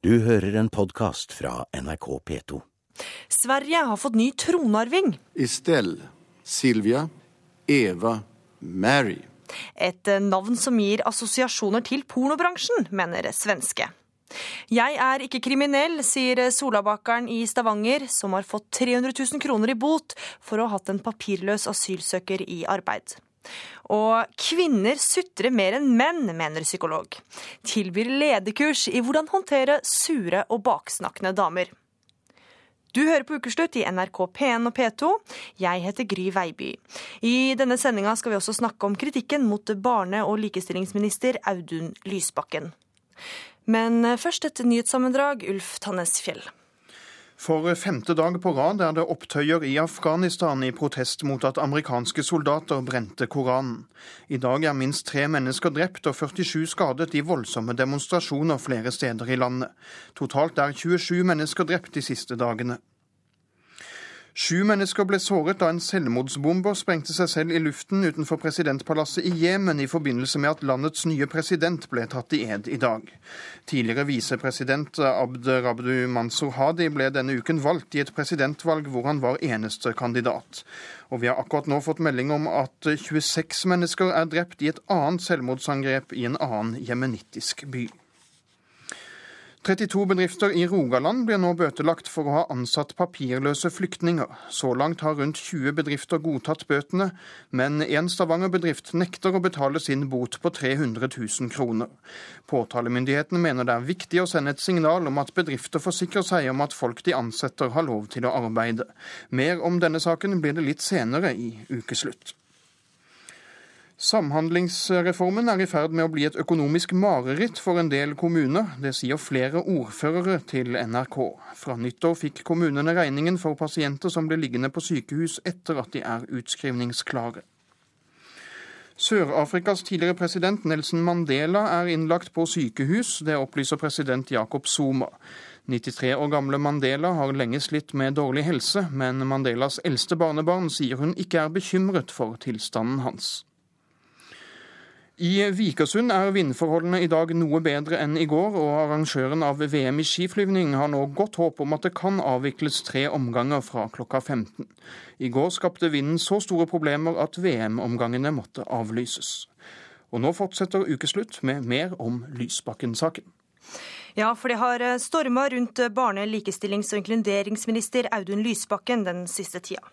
Du hører en podkast fra NRK P2. Sverige har fått ny tronarving. Estelle, Silvia, Eva, Mary. Et eh, navn som gir assosiasjoner til pornobransjen, mener svenske. Jeg er ikke kriminell, sier solabakeren i Stavanger, som har fått 300 000 kroner i bot for å ha hatt en papirløs asylsøker i arbeid. Og kvinner sutrer mer enn menn, mener psykolog. Tilbyr lederkurs i hvordan håndtere sure og baksnakkende damer. Du hører på Ukeslutt i NRK P1 og P2. Jeg heter Gry Veiby. I denne sendinga skal vi også snakke om kritikken mot barne- og likestillingsminister Audun Lysbakken. Men først et nyhetssammendrag, Ulf Tannes Fjell. For femte dag på rad er det opptøyer i Afghanistan i protest mot at amerikanske soldater brente Koranen. I dag er minst tre mennesker drept og 47 skadet i voldsomme demonstrasjoner flere steder i landet. Totalt er 27 mennesker drept de siste dagene. Sju mennesker ble såret da en selvmordsbomber sprengte seg selv i luften utenfor presidentpalasset i Jemen i forbindelse med at landets nye president ble tatt i ed i dag. Tidligere visepresident Abd Rabdu Mansour Hadi ble denne uken valgt i et presidentvalg hvor han var eneste kandidat. Og vi har akkurat nå fått melding om at 26 mennesker er drept i et annet selvmordsangrep i en annen jemenittisk by. 32 bedrifter i Rogaland blir nå bøtelagt for å ha ansatt papirløse flyktninger. Så langt har rundt 20 bedrifter godtatt bøtene, men en Stavanger-bedrift nekter å betale sin bot på 300 000 kroner. Påtalemyndigheten mener det er viktig å sende et signal om at bedrifter forsikrer seg om at folk de ansetter har lov til å arbeide. Mer om denne saken blir det litt senere i ukeslutt. Samhandlingsreformen er i ferd med å bli et økonomisk mareritt for en del kommuner. Det sier flere ordførere til NRK. Fra nyttår fikk kommunene regningen for pasienter som ble liggende på sykehus etter at de er utskrivningsklare. Sør-Afrikas tidligere president Nelson Mandela er innlagt på sykehus. Det opplyser president Jacob Zuma. 93 år gamle Mandela har lenge slitt med dårlig helse, men Mandelas eldste barnebarn sier hun ikke er bekymret for tilstanden hans. I Vikersund er vindforholdene i dag noe bedre enn i går, og arrangøren av VM i skiflyvning har nå godt håp om at det kan avvikles tre omganger fra klokka 15. I går skapte vinden så store problemer at VM-omgangene måtte avlyses. Og nå fortsetter ukeslutt med mer om Lysbakken-saken. Ja, for det har storma rundt barne-, likestillings- og inkluderingsminister Audun Lysbakken den siste tida.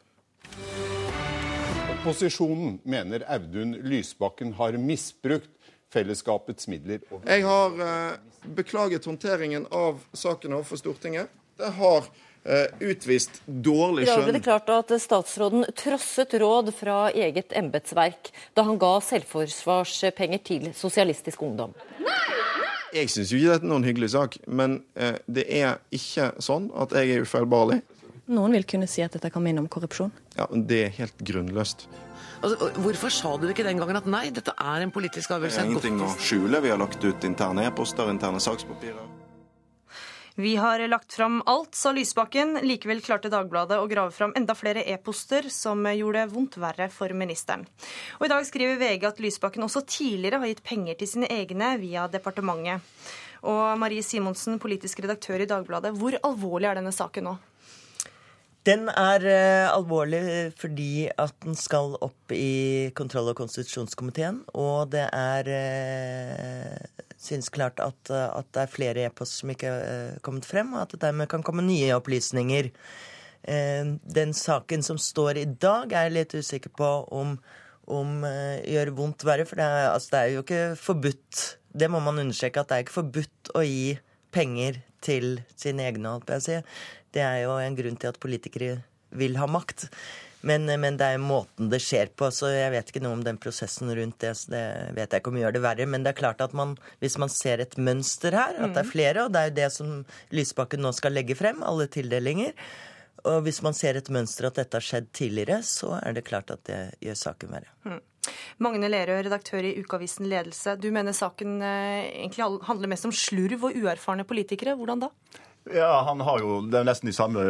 Opposisjonen mener Audun Lysbakken har misbrukt fellesskapets midler. Jeg har eh, beklaget håndteringen av saken overfor Stortinget. Det har eh, utvist dårlig skjønn. Da ble det klart at statsråden trosset råd fra eget embetsverk da han ga selvforsvarspenger til Sosialistisk Ungdom. Jeg syns ikke dette er noen hyggelig sak, men eh, det er ikke sånn at jeg er ufeilbarlig. Noen vil kunne si at dette kan minne om korrupsjon. Ja, Det er helt grunnløst. Altså, hvorfor sa du ikke den gangen at nei, dette er en politisk Det er ingenting å skjule. Vi har lagt ut interne e-poster, interne sakspapirer. Vi har lagt fram alt, sa Lysbakken. Likevel klarte Dagbladet å grave fram enda flere e-poster som gjorde vondt verre for ministeren. Og I dag skriver VG at Lysbakken også tidligere har gitt penger til sine egne via departementet. Og Marie Simonsen, politisk redaktør i Dagbladet, hvor alvorlig er denne saken nå? Den er uh, alvorlig fordi at den skal opp i kontroll- og konstitusjonskomiteen. Og det er uh, synes klart at, uh, at det er flere e-poster som ikke er kommet frem, og at det dermed kan komme nye opplysninger. Den saken som står i dag, er jeg litt usikker på om, om gjør vondt verre. For det er, altså, det er jo ikke forbudt. Det må man understreke, at det er ikke forbudt å gi penger til sine egne, holdt jeg på å si. Det er jo en grunn til at politikere vil ha makt. Men, men det er måten det skjer på, så jeg vet ikke noe om den prosessen rundt det. så Det vet jeg ikke om gjør det verre. Men det er klart at man, hvis man ser et mønster her, at det er flere, og det er jo det som Lysbakken nå skal legge frem, alle tildelinger. Og hvis man ser et mønster at dette har skjedd tidligere, så er det klart at det gjør saken verre. Mm. Magne Lerøe, redaktør i Ukeavisen Ledelse. Du mener saken eh, egentlig handler mest om slurv og uerfarne politikere. Hvordan da? Ja, han har jo Det er nesten de samme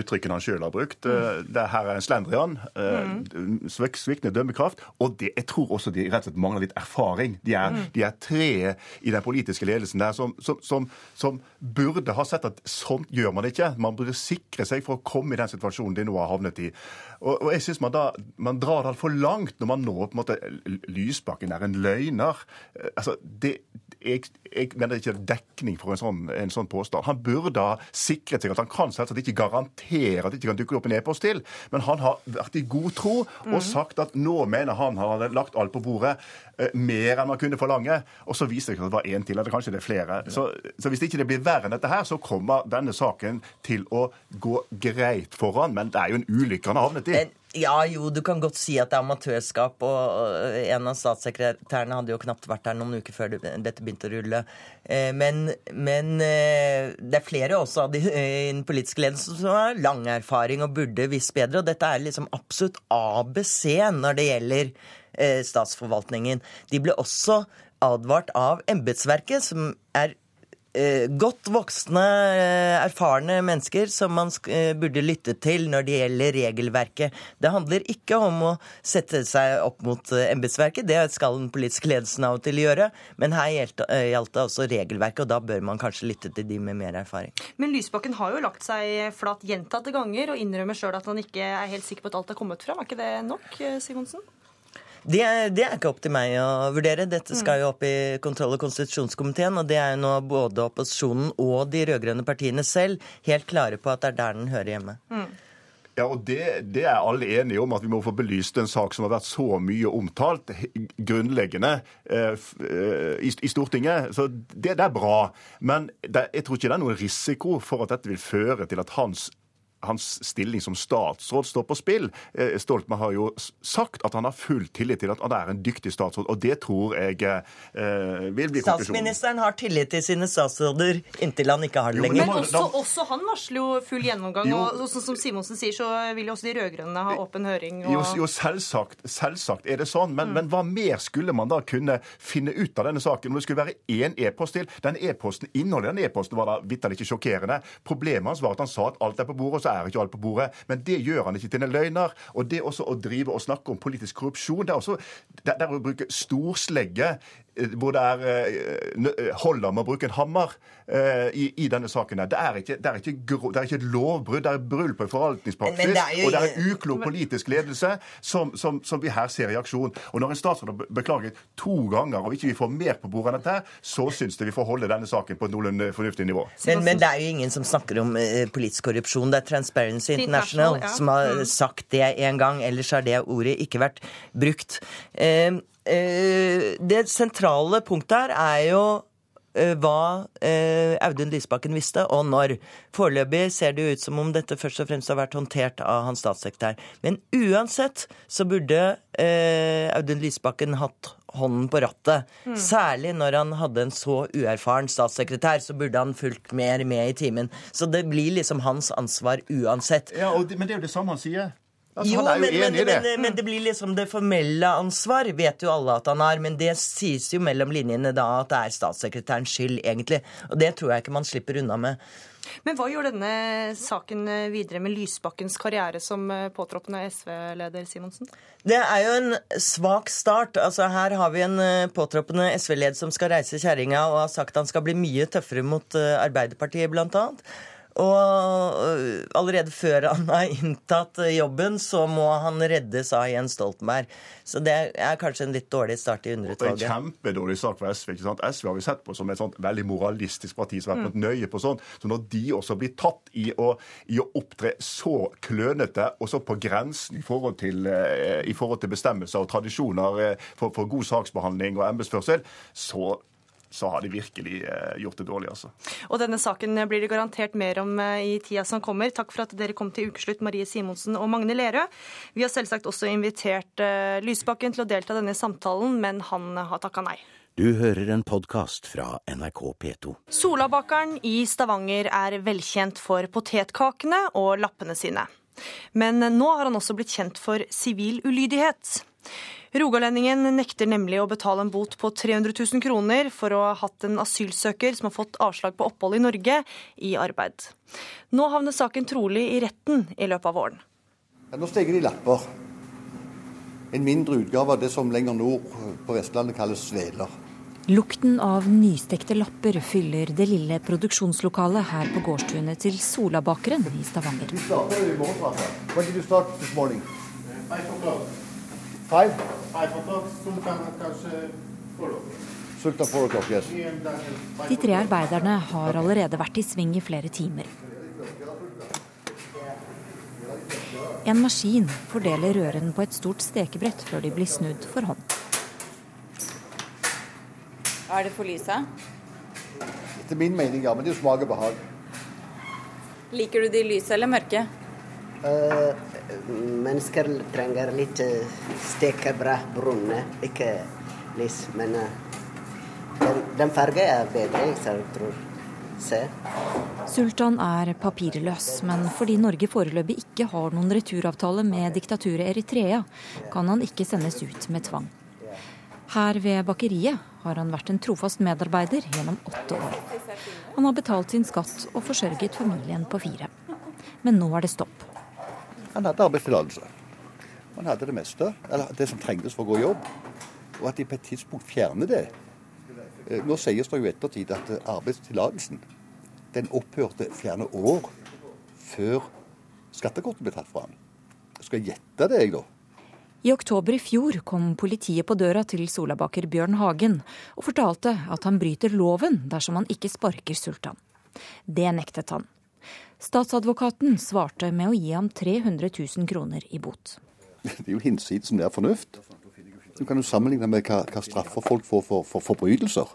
uttrykkene han sjøl har brukt. Mm. Det her er en slendrian. Mm. Sviktende dømmekraft. Og det, jeg tror også de rett og slett mangler litt erfaring. De er, mm. de er tre i den politiske ledelsen der som, som, som, som, burde ha sett at sånn gjør man ikke. Man burde sikre seg for å komme i den situasjonen de nå har havnet i. Og, og jeg syns man da man drar det altfor langt når man nå på en måte Lysbakken er en løgner. Altså, det, jeg, jeg mener ikke dekning for en sånn, en sånn påstand. Han burde ha sikret seg at han kan selvsagt ikke garantere at det ikke kan dukke opp en e-post til, men han har vært i god tro og mm. sagt at nå mener han han hadde lagt alt på bordet. Eh, mer enn man kunne forlange. Og så viser det seg at det var én til, eller kanskje det er flere. Så, så hvis ikke det blir verre enn dette her, så kommer denne saken til å gå greit foran. Men det er jo en ulykke han har havnet i. Ja, jo, du kan godt si at det er amatørskap. Og en av statssekretærene hadde jo knapt vært der noen uker før dette begynte å rulle. Eh, men, men eh, det er flere også av den politiske ledelsen som har lang erfaring og burde visst bedre. Og dette er liksom absolutt ABC når det gjelder eh, statsforvaltningen. De ble også advart av embetsverket, som er Eh, godt voksne, eh, erfarne mennesker som man eh, burde lytte til når det gjelder regelverket. Det handler ikke om å sette seg opp mot embetsverket, det skal den politiske ledelsen av og til gjøre. Men her gjaldt det også regelverket, og da bør man kanskje lytte til de med mer erfaring. Men Lysbakken har jo lagt seg flat gjentatte ganger og innrømmer sjøl at han ikke er helt sikker på at alt er kommet fram. Er ikke det nok, Simonsen? Det, det, er ikke opp til meg å vurdere. Dette skal jo opp i kontroll- og konstitusjonskomiteen, og det er jo nå både opposisjonen og de rød-grønne partiene selv helt klare på at det er der den hører hjemme. Mm. Ja, og det, det, er alle enige om, at vi må få belyst en sak som har vært så mye omtalt, grunnleggende, eh, eh, i, i, Stortinget. Så det, det er bra. Men det, jeg tror ikke det er noen risiko for at dette vil føre til at hans hans stilling som statsråd står på spill. Eh, Stoltenberg har jo sagt at han har full tillit til at han er en dyktig statsråd, og det tror jeg eh, vil bli konklusjonen. Statsministeren har tillit til sine statsråder inntil han ikke har det lenger. Men også, også han varsler jo full gjennomgang, jo. og sånn som Simonsen sier, så vil jo også de rød-grønne ha åpen høring. Og... Jo, jo, selvsagt, selvsagt er det sånn, men, mm. men, hva mer skulle man da kunne finne ut av denne saken? Om det skulle være én e-post til? Den e-posten, Innholdet i den e-posten var da vitterlig ikke sjokkerende. Problemet hans var at han sa at alt er på bordet. og så er ikke alt på bordet. Men det gjør han ikke til en løgner. Og det også å drive og snakke om politisk korrupsjon, det er også det er å bruke storslegge hvor det er eh, eh, holder med å bruke en hammer i, i, denne saken. Det er, ikke, det, er ikke, det er ikke, et lovbrudd, det er brudd på en forvaltningspraksis. Og det er en uklok politisk ledelse som, som, som, vi her ser i aksjon. Og når en statsråd har beklaget to ganger og ikke vi får mer på bordet enn dette, så syns det vi får holde denne saken på et noenlunde fornuftig nivå. Men, men, det er jo ingen som snakker om politisk korrupsjon. Det er Transparency International ja. som har mm. sagt det en gang. Ellers har det ordet ikke vært brukt. Eh, det sentrale punktet her er jo eh, hva eh, Audun Lysbakken visste, og når. Foreløpig ser det ut som om dette først og fremst har vært håndtert av hans statssekretær. Men uansett så burde Audun Lysbakken hatt hånden på rattet. Mm. Særlig når han hadde en så uerfaren statssekretær, så burde han fulgt mer med i timen. Så det blir liksom hans ansvar uansett. Ja, det, Men det er jo det samme han sier. Altså, jo, men, men, men, men, det blir liksom det formelle ansvar, vet jo alle at han har. Men det sies jo mellom linjene da at det er statssekretærens skyld, egentlig. Og det tror jeg ikke man slipper unna med. Men hva gjør denne saken videre med Lysbakkens karriere som eh, påtroppende SV-leder, Simonsen? Det er jo en svak start. Altså Her har vi en eh, påtroppende SV-leder som skal reise kjerringa og har sagt han skal bli mye tøffere mot eh, Arbeiderpartiet, blant annet. Og øh, allerede før han har inntatt jobben, så må han reddes av Jens Stoltenberg. Så det er kanskje en litt dårlig start i underutvalget. En kjempedårlig sak for SV. ikke sant? SV har vi sett på som et sånt veldig moralistisk parti som har vært mm. nøye på sånt. Så når de også blir tatt i å, i å opptre så klønete og så på grensen i forhold til, eh, i forhold til bestemmelser og tradisjoner for, for god saksbehandling og embetsførsel, så så har de virkelig eh, gjort det dårlig. altså. Og Denne saken blir det garantert mer om eh, i tida som kommer. Takk for at dere kom til ukeslutt, Marie Simonsen og Magne Lerøe. Vi har selvsagt også invitert eh, Lysbakken til å delta i denne samtalen, men han har takka nei. Du hører en podkast fra NRK P2. Solabakeren i Stavanger er velkjent for potetkakene og lappene sine. Men nå har han også blitt kjent for sivil ulydighet. Rogalendingen nekter nemlig å betale en bot på 300 000 kroner for å ha hatt en asylsøker som har fått avslag på opphold i Norge, i arbeid. Nå havner saken trolig i retten i løpet av våren. Ja, nå steker de lapper. En mindre utgave av det som lenger nord på Vestlandet kalles sveler. Lukten av nystekte lapper fyller det lille produksjonslokalet her på gårdstunet til Solabakeren i Stavanger. Du starter i morgen, Hva When did you starter this morning? Five? Sultan four o'clock, yes. De tre arbeiderne har allerede vært i sving i flere timer. En maskin fordeler røren på et stort stekebrett før de blir snudd for hånd. Er det for lyset? Etter min mening, ja. Men det er jo smak og behag. Liker du de lyse eller mørke? Uh, mennesker trenger litt uh, stekebra brune, ikke lys. Men uh, den, den fargen er bedre, jeg tror. Se. Sultan er papirløs, men fordi Norge foreløpig ikke har noen returavtale med diktaturet Eritrea, kan han ikke sendes ut med tvang. Her ved bakeriet har han vært en trofast medarbeider gjennom åtte år. Han har betalt sin skatt og forsørget familien på fire. Men nå er det stopp. Han hadde arbeidstillatelse. Han hadde det meste, eller det som trengtes for å gå i jobb. Og at de på et tidspunkt fjerner det Eh, nå sies det jo ettertid at eh, arbeidstillatelsen den opphørte fjerne år før skattekortet ble tatt fra han. Skal jeg gjette det, jeg, da? I oktober i fjor kom politiet på døra til solabaker Bjørn Hagen og fortalte at han bryter loven dersom han ikke sparker Sultan. Det nektet han. Statsadvokaten svarte med å gi ham 300 000 kroner i bot. Det er jo hinsides det er fornuft. Du kan jo sammenligne med hva, hva straffer folk får for, for forbrytelser.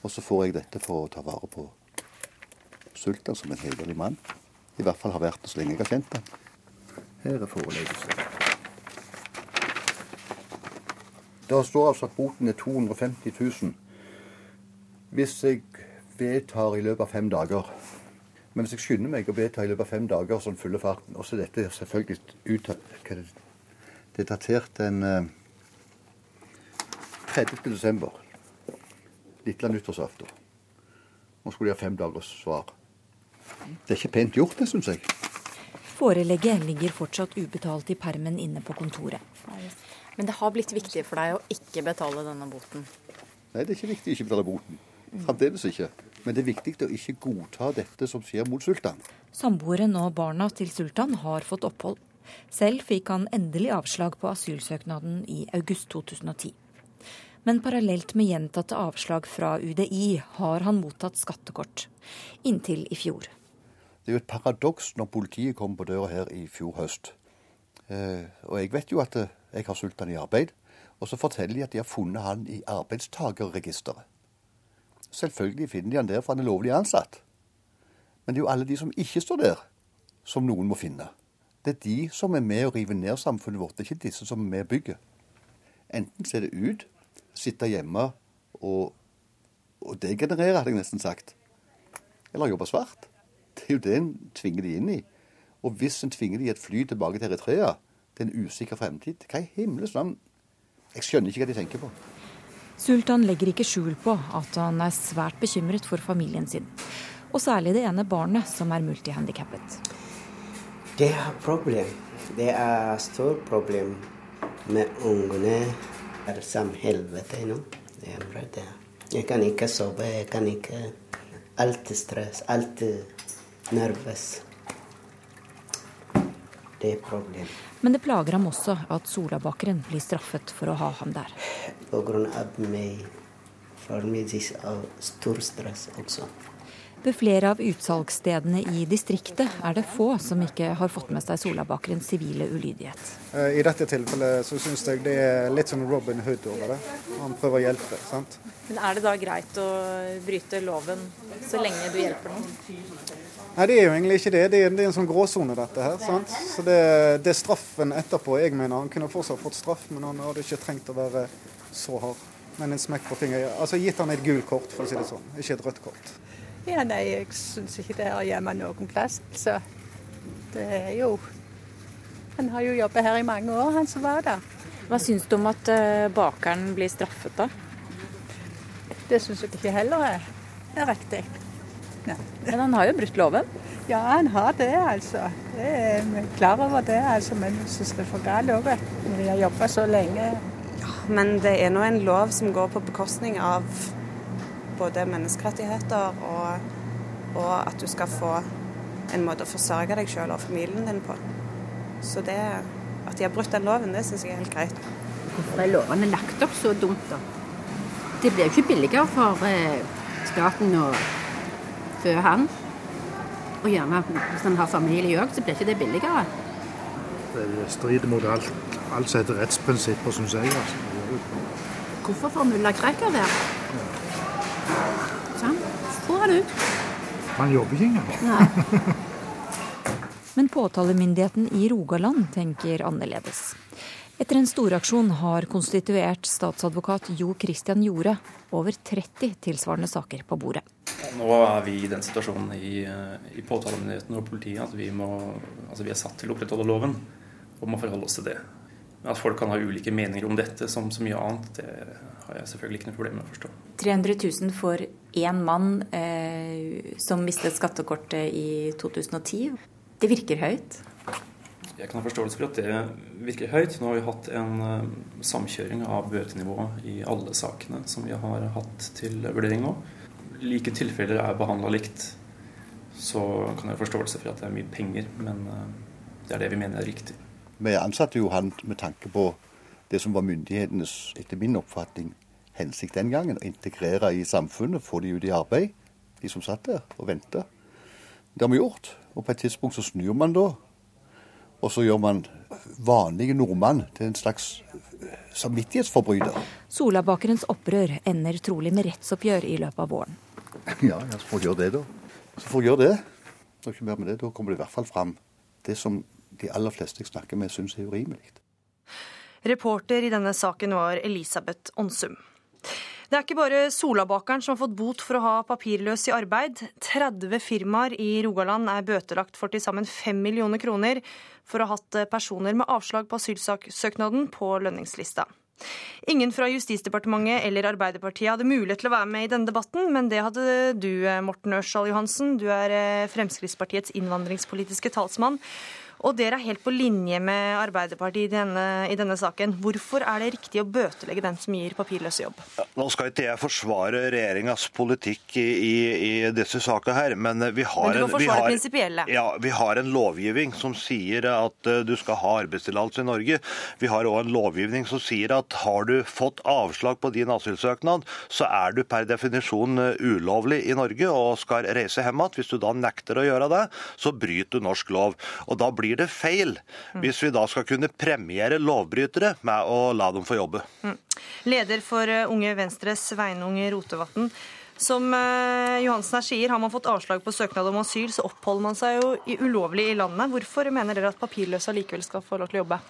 Og så får jeg dette for å ta vare på sulten som en hederlig mann. I hvert fall har vært det så lenge jeg har kjent ham. Her er foreleggelse. Det står altså at boten er 250 000 hvis jeg vedtar i løpet av fem dager. Men hvis jeg skynder meg å vedta i løpet av fem dager sånn fulle farten, og så dette selvfølgelig ut, det, det er datert den 30. desember. Lille nyttårsaften. Nå skulle de ha fem dagers svar. Det er ikke pent gjort, det, syns jeg. Forelegget ligger fortsatt ubetalt i permen inne på kontoret. Men det har blitt viktig for deg å ikke betale denne boten? Nei, det er ikke viktig å ikke betale boten. Fremdeles ikke. Men det er viktig å ikke godta dette som skjer mot Sultan. Samboeren og barna til Sultan har fått opphold. Selv fikk han endelig avslag på asylsøknaden i august 2010. Men parallelt med gjentatte avslag fra UDI har han mottatt skattekort. Inntil i fjor. Det er jo et paradoks når politiet kom på døra her i fjor høst. Eh, og jeg vet jo at eh, jeg har Sultan i arbeid. Og så forteller de at de har funnet han i arbeidstakerregisteret. Selvfølgelig finner de han der, for han er lovlig ansatt. Men det er jo alle de som ikke står der, som noen må finne. Det er de som er med å rive ned samfunnet vårt, det er ikke disse som er med å bygge. Enten ser det ut, sitte hjemme og, og degenerere, hadde jeg nesten sagt. Eller jobbe svart. Det er jo det en tvinger de inn i. Og hvis en tvinger de i et fly tilbake til Eritrea, er en usikker fremtid, hva i himmelens navn? Jeg skjønner ikke hva de tenker på. Sultan legger ikke skjul på at han er svært bekymret for familien sin. Og særlig det ene barnet som er multihandikappet. Det er problem. Det er stort problem med ungene. Det er som helvete nå. Jeg kan ikke sove. Jeg kan ikke Alt stress. Alt nervøs. Det er problem. Men det plager ham også at Solabakeren blir straffet for å ha ham der. På grunn av meg. For meg er stor stress også. Ved flere av utsalgsstedene i distriktet er det få som ikke har fått med seg Solabakerens sivile ulydighet. I dette tilfellet så syns jeg det er litt som Robin Hood over det. Han prøver å hjelpe. sant? Men Er det da greit å bryte loven så lenge du hjelper noen? Nei, det er jo egentlig ikke det. Det er, det er en sånn gråsone, dette her. sant? Så det, det, er straffen etterpå. Jeg mener han kunne fortsatt fått straff, men han hadde ikke trengt å være så hard. Men en smekk på fingeren. Altså gitt han et gult kort, for å si det sånn, ikke et rødt kort. Ja, nei, jeg syns ikke det hører hjemme noen plass. Så det er jo Han har jo jobbet her i mange år, han som var der. Hva syns du om at eh, bakeren blir straffet, da? Det syns jeg ikke heller er, er riktig. Nei. Men han har jo brutt loven? Ja, han har det, altså. Det er vi er klar over det, altså. Men jeg syns det er for galt òg, når vi har jobba så lenge. Men det er nå en lov som går på bekostning av både menneskerettigheter og, og at du skal få en måte å forsørge deg sjøl og familien din på. Så det, at de har brutt den loven, det syns jeg er helt greit. Hvorfor er lovene lagt opp så dumt, da? Det blir jo ikke billigere for eh, staten å fø han. Og gjerne hvis han har familie òg, så blir ikke det billigere. Det strider mot alt, alt som heter rettsprinsipper, syns jeg. Altså. Hvorfor får mulla Krekar være? Få han. Man jobber ikke engang. Nei. Men påtalemyndigheten i Rogaland tenker annerledes. Etter en storaksjon har konstituert statsadvokat Jo Christian Jorde over 30 tilsvarende saker på bordet. Nå er vi i den situasjonen i, i påtalemyndigheten og politiet at vi, må, altså vi er satt til å opprettholde loven og må forholde oss til det. Men at folk kan ha ulike meninger om dette som så mye annet, det har jeg selvfølgelig ikke noe problem med å forstå. 300 000 for én mann eh, som mistet skattekortet i 2010. Det virker høyt? Jeg kan ha forståelse for at det virker høyt. Nå har vi hatt en uh, samkjøring av bøtenivået i alle sakene som vi har hatt til vurdering nå. Like tilfeller er behandla likt. Så kan jeg ha forståelse for at det er mye penger, men uh, det er det vi mener er riktig. Vi ansatte jo han med tanke på det som var myndighetenes, etter min oppfatning, hensikt den gangen. Å integrere i samfunnet, få de ut i arbeid, de som satt der og venta. Det har vi gjort. Og på et tidspunkt så snur man da. Og så gjør man vanlige nordmann til en slags samvittighetsforbryter. Solabakerens opprør ender trolig med rettsoppgjør i løpet av våren. Ja, ja, så får gjøre det, da. Så får gjøre det. Og ikke mer med det. Da kommer det i hvert fall fram det som de aller fleste jeg snakker med, syns er urimelig. Reporter i denne saken var Elisabeth Onsum. Det er ikke bare Solabakeren som har fått bot for å ha papirløs i arbeid. 30 firmaer i Rogaland er bøtelagt for til sammen 5 millioner kroner for å ha hatt personer med avslag på asylsøknaden på lønningslista. Ingen fra Justisdepartementet eller Arbeiderpartiet hadde mulighet til å være med i denne debatten, men det hadde du, Morten Ørsal Johansen. Du er Fremskrittspartiets innvandringspolitiske talsmann. Og dere er helt på linje med Arbeiderpartiet i denne, i denne, saken. Hvorfor er det riktig å bøtelegge den som gir papirløse jobb? Ja, nå skal ikke jeg forsvare regjeringas politikk i, i, disse sakene her, men vi har, men det prinsipielle? Ja, vi har en lovgivning som sier at uh, du skal ha arbeidstillatelse i Norge. Vi har òg en lovgivning som sier at har du fått avslag på din asylsøknad, så er du per definisjon uh, ulovlig i Norge og skal reise hjem igjen. Hvis du da nekter å gjøre det, så bryter du norsk lov. Og da blir blir det feil hvis vi da skal kunne premiere lovbrytere med å la dem få jobbe. Mm. Leder for eh, Unge Venstre, Sveinung Rotevatn. Som eh, Johansen her sier, Har man fått avslag på søknad om asyl, så oppholder man seg jo ulovlig i landet. Hvorfor mener dere at papirløse allikevel skal få lov til å jobbe?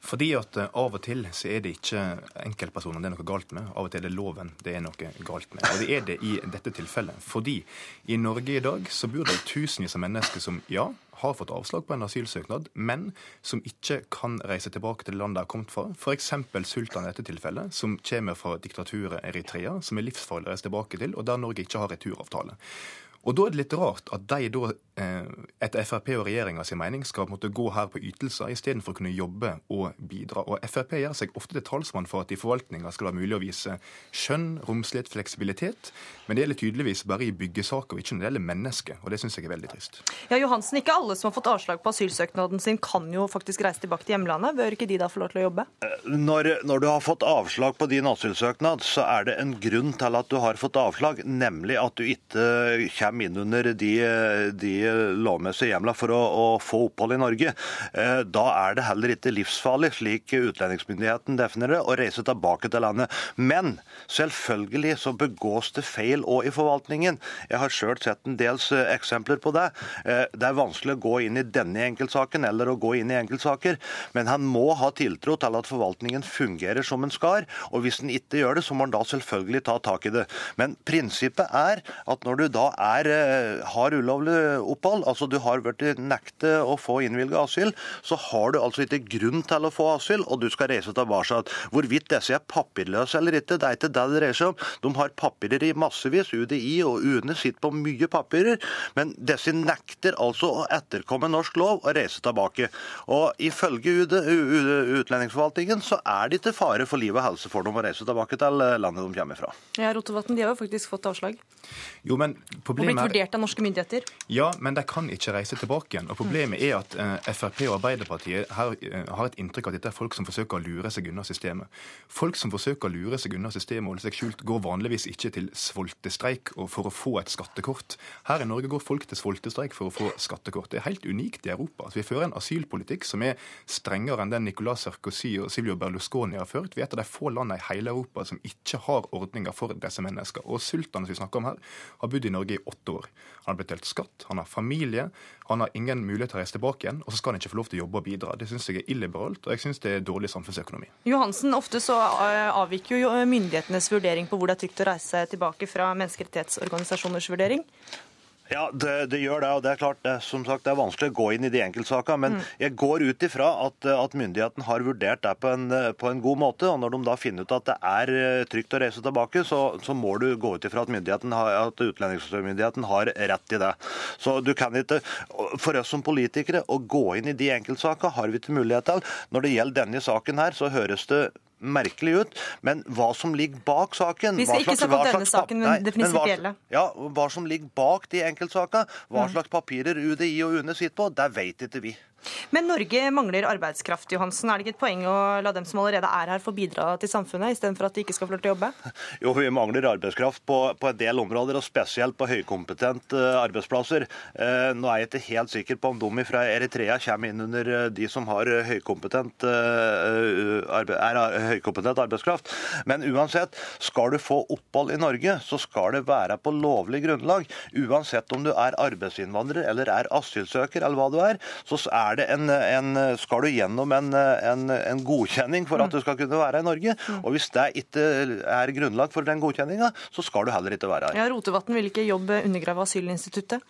Fordi at eh, Av og til så er det ikke enkeltpersoner det er noe galt med, av og til er det loven det er noe galt med. Og Det er det i dette tilfellet. Fordi i Norge i dag så bor det tusenvis av mennesker som ja, har fått avslag på en asylsøknad, men som ikke kan reise tilbake til landet de har kommet fra. F.eks. Sultan i dette tilfellet, som kommer fra diktaturet Eritrea, som er livsfarlig å reise tilbake til, og der Norge ikke har returavtale. Og Da er det litt rart at de da, eh, etter Frp og regjeringa sin mening skal måtte gå her på ytelser istedenfor å kunne jobbe og bidra. Og Frp gjør seg ofte til talsmann for at i forvaltninga skal det være mulig å vise skjønn, romslighet, fleksibilitet. Men det gjelder tydeligvis bare i byggesaker og ikke når det gjelder mennesker. Og det syns jeg er veldig trist. Ja, Johansen, ikke alle som har fått avslag på asylsøknaden sin kan jo faktisk reise tilbake til hjemlandet. Bør ikke de da få lov til å jobbe? Eh, når, når du har fått avslag på din asylsøknad, så er det en grunn til at du har fått avslag, nemlig at du ikke kommer kommer inn under de, de lovmessige hjemlene for å, å, få opphold i Norge, eh, da er det heller ikke livsfarlig, slik utlendingsmyndigheten definerer det, å reise tilbake til landet. Men selvfølgelig så begås det feil òg i forvaltningen. Jeg har sjøl sett en dels eksempler på det. Eh, det er vanskelig å gå inn i denne enkeltsaken eller å gå inn i enkeltsaker, men han må ha tiltro til at forvaltningen fungerer som en skal. Og hvis den ikke gjør det, så må han da selvfølgelig ta tak i det. Men prinsippet er at når du da er er, eh, har ulovlig opphold, altså du har vært nektet å få innvilget asyl, så har du altså ikke grunn til å få asyl, og du skal reise tilbake. Hvorvidt disse er papirløse eller ikke, det er ikke det det dreier seg om. De har papirer i massevis. UDI og UNE sitter på mye papirer, men disse nekter altså å etterkomme norsk lov og reise tilbake. Og Ifølge UD, utlendingsforvaltningen så er det ikke fare for liv og helse for dem å reise tilbake til landet de kommer fra. Ja, Rotevatn, de har jo faktisk fått avslag. Jo, men Og blitt er... vurdert av norske myndigheter. Ja, men de kan ikke reise tilbake igjen. Og Problemet er at eh, Frp og Arbeiderpartiet her, eh, har et inntrykk av at dette er folk som forsøker å lure seg unna systemet. Folk som forsøker å lure seg unna systemet og holde seg skjult, går vanligvis ikke til svoltestreik for å få et skattekort. Her i Norge går folk til svoltestreik for å få skattekort. Det er helt unikt i Europa. Altså, vi fører en asylpolitikk som er strengere enn den Nicolas Sarkozy og Silvio Berlusconi har ført. Vi er et av de få landene i hele Europa som ikke har ordninger for disse mennesker. Og sultene som vi snakker om her, har bodd i Norge i åtte år. Han har betalt skatt, han har familie, han har ingen mulighet til å reise tilbake igjen, og så skal han ikke få lov til å jobbe og bidra. Det syns jeg er illiberalt, og jeg syns det er dårlig samfunnsøkonomi. Johansen, ofte så eh, avviker jo myndighetenes vurdering på hvor det er trygt å reise tilbake fra menneskerettighetsorganisasjoners vurdering. Ja, det, det gjør det. og det er klart, det, som sagt, det er vanskelig å gå inn i de enkeltsakene. Men Mm. jeg går ut ifra at, at myndigheten har vurdert det på en, på en god måte. og Når de da finner ut at det er eh, trygt å reise tilbake, så, så må du gå ut ifra at, at utlendingsmyndigheten har rett i det. Så du kan ikke, For oss som politikere å gå inn i de enkeltsakene har vi ikke mulighet til. Når det gjelder denne saken her, så høres det merkelig ut, men hva som ligger bak saken Vi skal ikke snakke om denne saken, men det prinsipielle. ja, Hva som ligger bak de enkeltsakene, hva Mm. slags papirer UDI og UNE sitter på, det vet ikke vi. Men Norge mangler arbeidskraft, Johansen. Er det ikke et poeng å la dem som allerede er her, få bidra til samfunnet, istedenfor at de ikke skal få lov til å jobbe? Jo, vi mangler arbeidskraft på, på en del områder, og spesielt på høykompetente eh, arbeidsplasser. Eh, nå er jeg ikke helt sikker på om de fra Eritrea kommer inn under eh, de som har høykompetent, er høykompetent arbeidskraft. Men uansett, skal du få opphold i Norge, så skal det være på lovlig grunnlag. Uansett om du er arbeidsinnvandrer eller er asylsøker eller hva du er, så er en, en, skal du gjennom en, en, en godkjenning for at du skal kunne være i Norge. Og hvis det ikke er grunnlag for den godkjenninga, så skal du heller ikke være her. Ja, Rotevatn vil ikke jobbe undergrave asylinstituttet.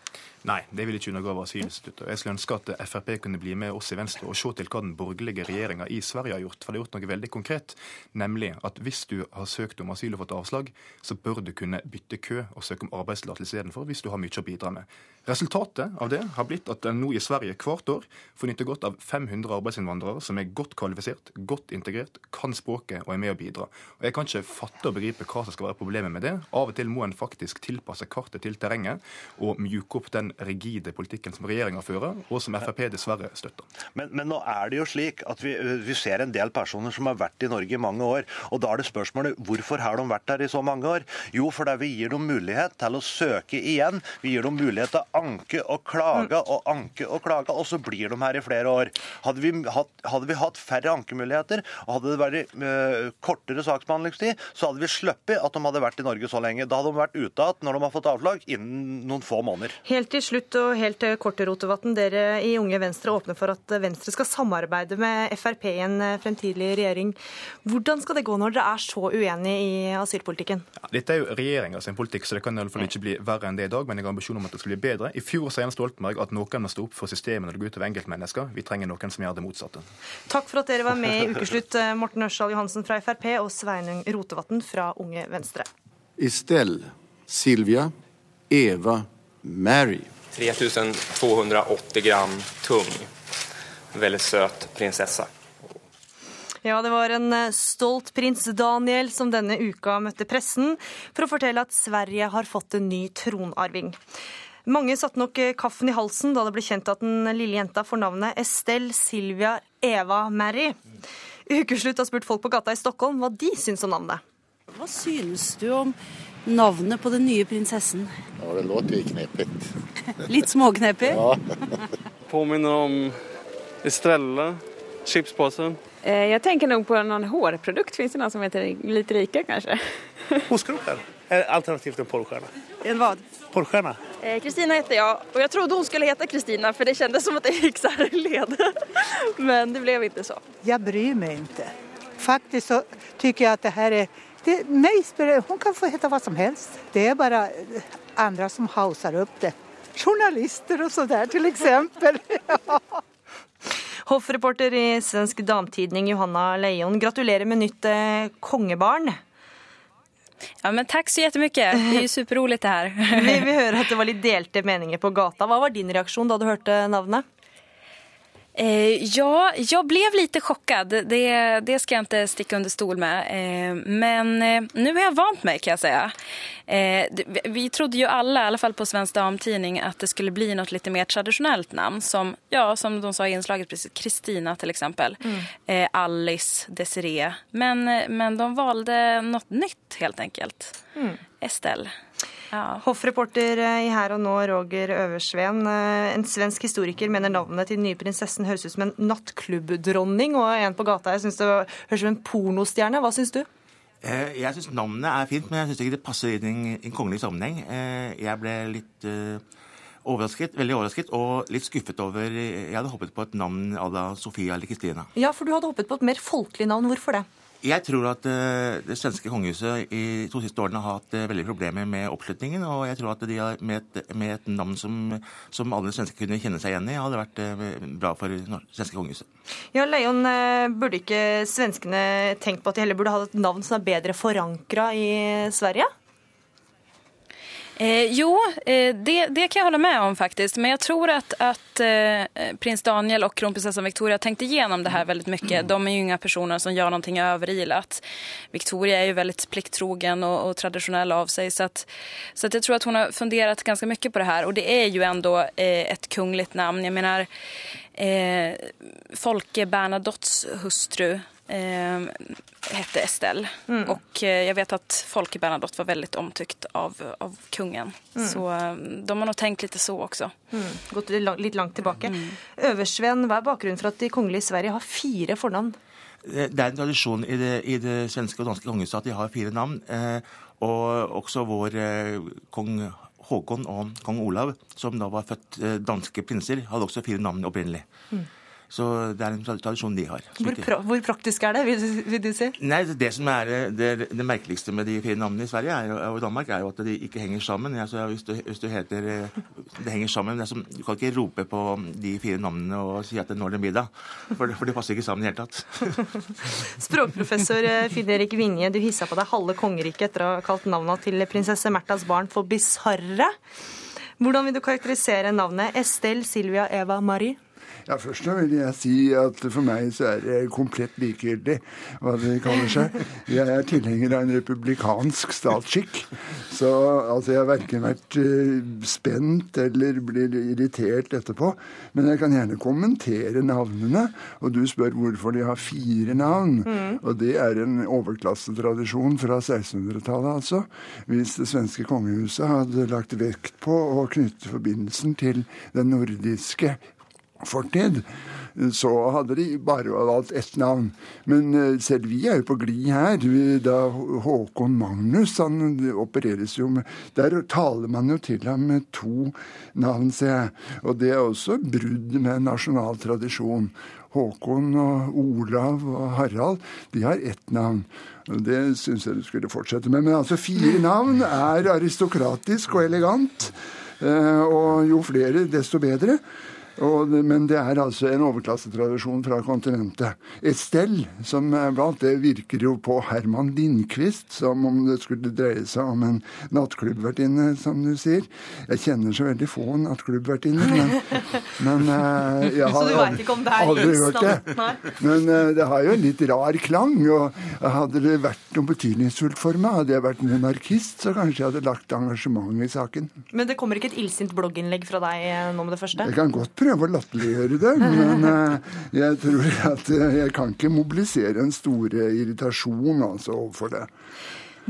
Nei, det vil ikke undergrave asylinstituttet. Jeg skulle ønske at Frp kunne bli med oss i Venstre og se til hva den borgerlige regjeringa i Sverige har gjort. For det har gjort noe veldig konkret, nemlig at hvis du har søkt om asyl og fått avslag, så bør du kunne bytte kø og søke om arbeidstillatelse istedenfor, hvis du har mye å bidra med. Resultatet av det har blitt at en nå i Sverige hvert år får nyte godt av 500 arbeidsinnvandrere som er godt kvalifisert, godt integrert, kan språket og er med å bidra. Og Jeg kan ikke fatte og begripe hva som skal være problemet med det. Av og til må en faktisk tilpasse kartet til terrenget og mjuke opp den rigide politikken som regjeringa fører, og som Frp dessverre støtter. Men, men nå er det jo slik at vi, vi ser en del personer som har vært i Norge i mange år. og Da er det spørsmålet hvorfor har de vært der i så mange år? Jo, fordi vi gir dem mulighet til å søke igjen. Vi gir dem mulighet til å anke og klage og anke og klage, og så blir de her i flere år. Hadde vi hatt, hadde vi hatt færre ankemuligheter og hadde det vært uh, kortere saksbehandlingstid, så hadde vi sluppet at de hadde vært i Norge så lenge. Da hadde de vært ute igjen når de har fått avslag, innen noen få måneder. Helt til slutt og helt eh, kort, Rotevatn. Dere i Unge Venstre åpner for at eh, Venstre skal samarbeide med Frp i en fremtidig regjering. Hvordan skal det gå når dere er så uenige i asylpolitikken? Ja, dette er jo regjeringa sin politikk, så det kan i hvert fall ikke bli verre enn det i dag. Men jeg har ambisjon om at det skal bli bedre. I fjor sa Jens Stoltenberg at noen må stå opp for systemet når det går utover enkeltmennesker. Vi trenger noen som gjør det motsatte. Takk for at dere var med i Ukeslutt, eh, Morten Ørsal Johansen fra Frp og Sveinung Rotevatn fra Unge Venstre. Estelle, Silvia, Eva, Mary. 3280 gram tung. Veldig søt prinsesse. Ja, det var en eh, stolt prins Daniel som denne uka møtte pressen for å fortelle at Sverige har fått en ny tronarving. Mange satte nok eh, kaffen i halsen da det ble kjent at den lille jenta får navnet Estelle Silvia Eva Mary. Ukeslutt har spurt folk på gata i Stockholm hva de syns om navnet. Hva syns du om navnet på den nye prinsessen? Ja, det låter jo knepet. Litt småknepig? Ja. Påminner om Estrella, chipspåsen. Jeg tenker nok på noen hårprodukt. Fins det noen som heter Litt rike, kanskje? Påskrockar. Alternativt en porrstjärna. En vad? Porrstjärna. Eh, Kristina heter jag och jag trodde hon skulle heta Kristina för det kändes som att det gick så här i led. Men det blev inte så. Jag bryr mig inte. Faktiskt så tycker jag att det här är... Det, mig spelar, hon kan få heta vad som helst. Det är bara andra som hausar upp det. Journalister och sådär till exempel. Hoffreporter i Svensk Damtidning Johanna Leijon, gratulerer med nytt eh, kongebarn. Ja, men tack så jättemycket. Det är ju superroligt det här. Vi, vi hører at det var litt delte meninger på gata. Hva var din reaksjon da du hørte navnet? Eh, ja, jag blev lite chockad. Det, det ska jag inte sticka under stol med. Eh, men eh, nu har jag vant mig kan jag säga. Eh, vi- trodde ju alla, i alla fall på Svensk Damtidning, att det skulle bli något lite mer traditionellt namn. Som, ja, som de sa i inslaget, precis, Kristina till exempel. Eh, Alice, Desiree. Men, men de valde något nytt helt enkelt. Mm. Estelle. Ja. Hoffreporter eh, i Her og nå, Roger Øversveen. Eh, En svensk historiker mener navnet til den nye prinsessen høres ut som en nattklubbdronning, og en på gata jeg syns det høres ut som en pornostjerne. Hva syns du? Eh, Jeg syns navnet er fint, men jeg syns ikke det passer inn i en- kongelig sammenheng. Eh, Jeg ble litt overrasket, veldig overrasket og litt skuffet over Jeg hadde håpet på et navn à la Sofia eller Kristina. Ja, for du hadde hoppet på et mer folkelig navn. Hvorfor det? Jeg tror at eh, det svenske kongehuset i to siste årene har hatt eh, veldig problemer med oppslutningen, og jeg tror at de har, med, et, med et navn som, som alle svensker kunne kjenne seg igjen i, hadde vært eh, bra for det svenske kongehuset. Ja, Leion, burde ikke svenskene tenkt på at de heller burde hatt et navn som er bedre forankra i Sverige? Eh, jo, eh, det, det kan jag hålla med om faktiskt. Men jag tror att, att eh, prins Daniel och kronprinsessan Victoria tänkte igenom det här väldigt mycket. De är ju inga personer som gör någonting överilat. Victoria är ju väldigt plikttrogen och, och traditionell av sig. Så, att, så att jag tror att hon har funderat ganska mycket på det här. Och det är ju ändå eh, ett kungligt namn. Jag menar, eh, Folke Bernadottes hustru eh, hette Estelle. Mm. Och eh, jag vet att Folke Bernadotte var väldigt omtyckt av, av kungen. Mm. Så eh, de har nog tenkt litt så også. Mm. Gått litt langt tilbake. Øversveen, hva er bakgrunnen for at de kongelige i Sverige har fire fornavn? Eh, Det er en tradisjon i det, i det svenske og danske kongehuset at de har fire navn. Eh, og også vår eh, kong Håkon og kong Olav, som da var født eh, danske prinser, hadde også fire navn opprinnelig. Mm. Så det er en tradisjon de har. Hvor, pra hvor praktisk er det, vil, vil du si? Nei, Det som er eh, det, det merkeligste med de fire navnene i Sverige er, og i Danmark, er jo at de ikke henger sammen. Altså, hvis, du, hvis du heter eh, Det henger sammen. Det er som, du kan ikke rope på de fire navnene og si at det når det middag. For, for de passer ikke sammen i det hele tatt. Språkprofessor eh, Finn-Erik Vinje, du hissa på deg halve kongeriket etter å ha kalt navna til prinsesse Märthas barn for bisarre. Hvordan vil du karakterisere navnet Estelle Silvia Eva Marie? Ja, Først da vil jeg si at for meg så er det komplett likegyldig hva det kaller seg. Jeg er tilhenger av en republikansk statsskikk. Så altså, jeg har verken vært eh, spent eller blir irritert etterpå. Men jeg kan gjerne kommentere navnene. Og du spør hvorfor de har fire navn. Mm. Og det er en overklassetradisjon fra 1600-tallet, altså. Hvis det svenske kongehuset hadde lagt vekt på å knytte forbindelsen til den nordiske fortid, så hadde de bare valgt ett navn. Men eh, selv vi er jo på glid her. Da Håkon Magnus han opereres jo med Der taler man jo til ham med to navn, ser jeg. Og det er også brudd med nasjonal tradisjon. Håkon og Olav og Harald, de har ett navn. Det syns jeg du skulle fortsette med. Men altså fire navn er aristokratisk og elegant. Eh, Og jo flere, desto bedre. Og, men det er altså en overklassetradisjon fra kontinentet. Estelle, som er blant, det virker jo på Herman Lindqvist som om det skulle dreie seg om en nattklubbvertinne, som du sier. Jeg kjenner så veldig få nattklubbvertinner, men, men eh, jeg har aldri, det aldri hørt det. Men eh, det har jo en litt rar klang. og Hadde det vært noe betydningsfullt for meg, hadde jeg vært monarkist, så kanskje jeg hadde lagt engasjement i saken. Men det kommer ikke et illsint blogginnlegg fra deg eh, nå med det første? Jeg kan godt prøve å latterliggjøre det, men eh, jeg tror at eh, jeg kan ikke mobilisere en stor irritasjon altså overfor det.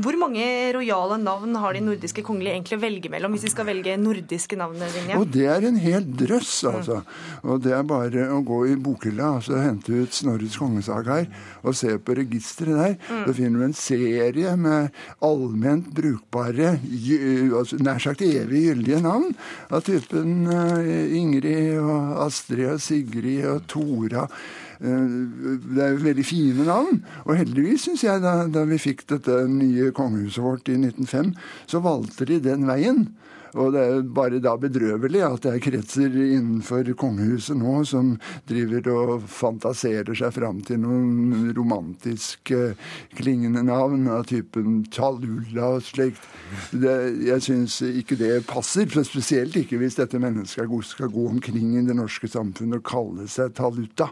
Hvor mange rojale navn har de nordiske kongelige egentlig å velge mellom, hvis de skal velge nordiske navn? Og det er en hel drøss, altså. Og det er bare å gå i bokhylla og så hente ut Snorres kongesagaer og se på registeret der. Mm. Da finner du en serie med allment brukbare, altså nær sagt evig gyldige navn. Av typen eh, Ingrid og Astrid og Sigrid og Tora. Eh, Det er jo veldig fine navn. Og heldigvis, syns jeg, da, da vi fikk dette nye kongehuset vårt i 1905, så valgte de den veien. Og det er bare da bedrøvelig at det er kretser innenfor kongehuset nå som driver og fantaserer seg fram til noen romantisk eh, klingende navn av typen Tallulah og slikt. Det, jeg syns ikke det passer, spesielt ikke hvis dette mennesket skal gå omkring i det norske samfunnet og kalle seg Taluta,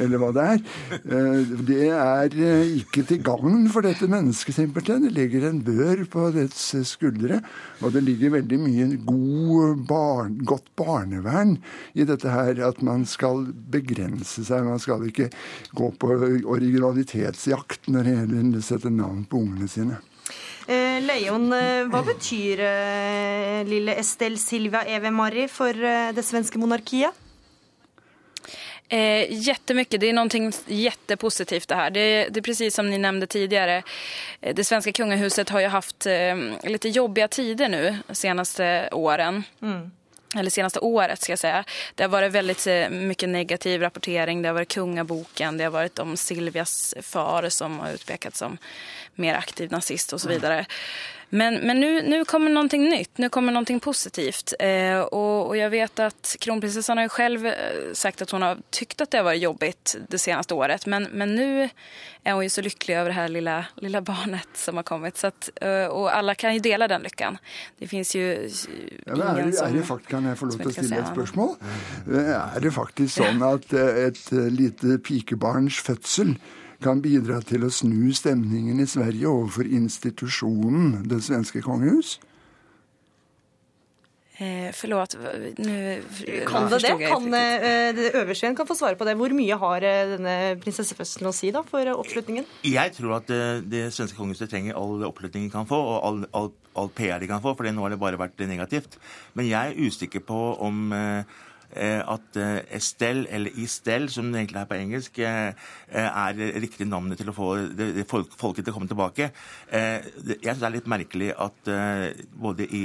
eller hva det er. Eh, det er eh, ikke til gagn for dette mennesket, simpelthen. Det ligger en bør på dets skuldre, og det ligger veldig mye god barn, godt barnevern i dette her, at man skal begrense seg. Man skal ikke gå på originalitetsjakt når det gjelder å sette navn på ungene sine. Eh, Leion, eh, hva betyr eh, lille Estelle Silvia Eve Mari for det svenske monarkiet? Eh, jättemycket. Det är någonting jättepositivt det här. Det, det är precis som ni nämnde tidigare. Eh, Det svenska kungahuset har ju haft eh, lite jobbiga tider nu de senaste åren. Mm. Eller senaste året ska jag säga. Det har varit väldigt eh, mycket negativ rapportering. Det har varit kungaboken. Det har varit om Silvias far som har utpekats som mer aktiv nazist och så vidare. Men, men nu, nu kommer någonting nytt, nu kommer någonting positivt. Eh, och, och jag vet att kronprinsessan har ju själv eh, sagt att hon har tyckt att det har varit jobbigt det senaste året. Men, men nu är hon ju så lycklig över det här lilla, lilla barnet som har kommit. Så att, eh, och alla kan ju dela den lyckan. Det finns ju Ja, men er, ingen det, er som... det faktisk, kan jeg få lov til å stille et spørsmål? Er det faktisk sånn at eh, et lite pikebarns fødsel kan bidra til å snu stemningen i Sverige overfor institusjonen Det svenske kongehus? Eh, forlåt nu Kan det det? Kan eh, det kan få svare på det. Hvor mye har eh, denne prinsessefødselen å si da for eh, oppslutningen? Jeg tror at eh, det svenske kongehuset trenger all oppslutning de kan få, og all, all, all PR de kan få, for nå har det bare vært negativt. Men jeg er usikker på om eh, at eh, Estelle, eller Estelle, som det egentlig er på engelsk, eh, eh, er riktig navnet til å få folk, folket til å komme tilbake. Eh, Jeg synes det er litt merkelig at eh, både i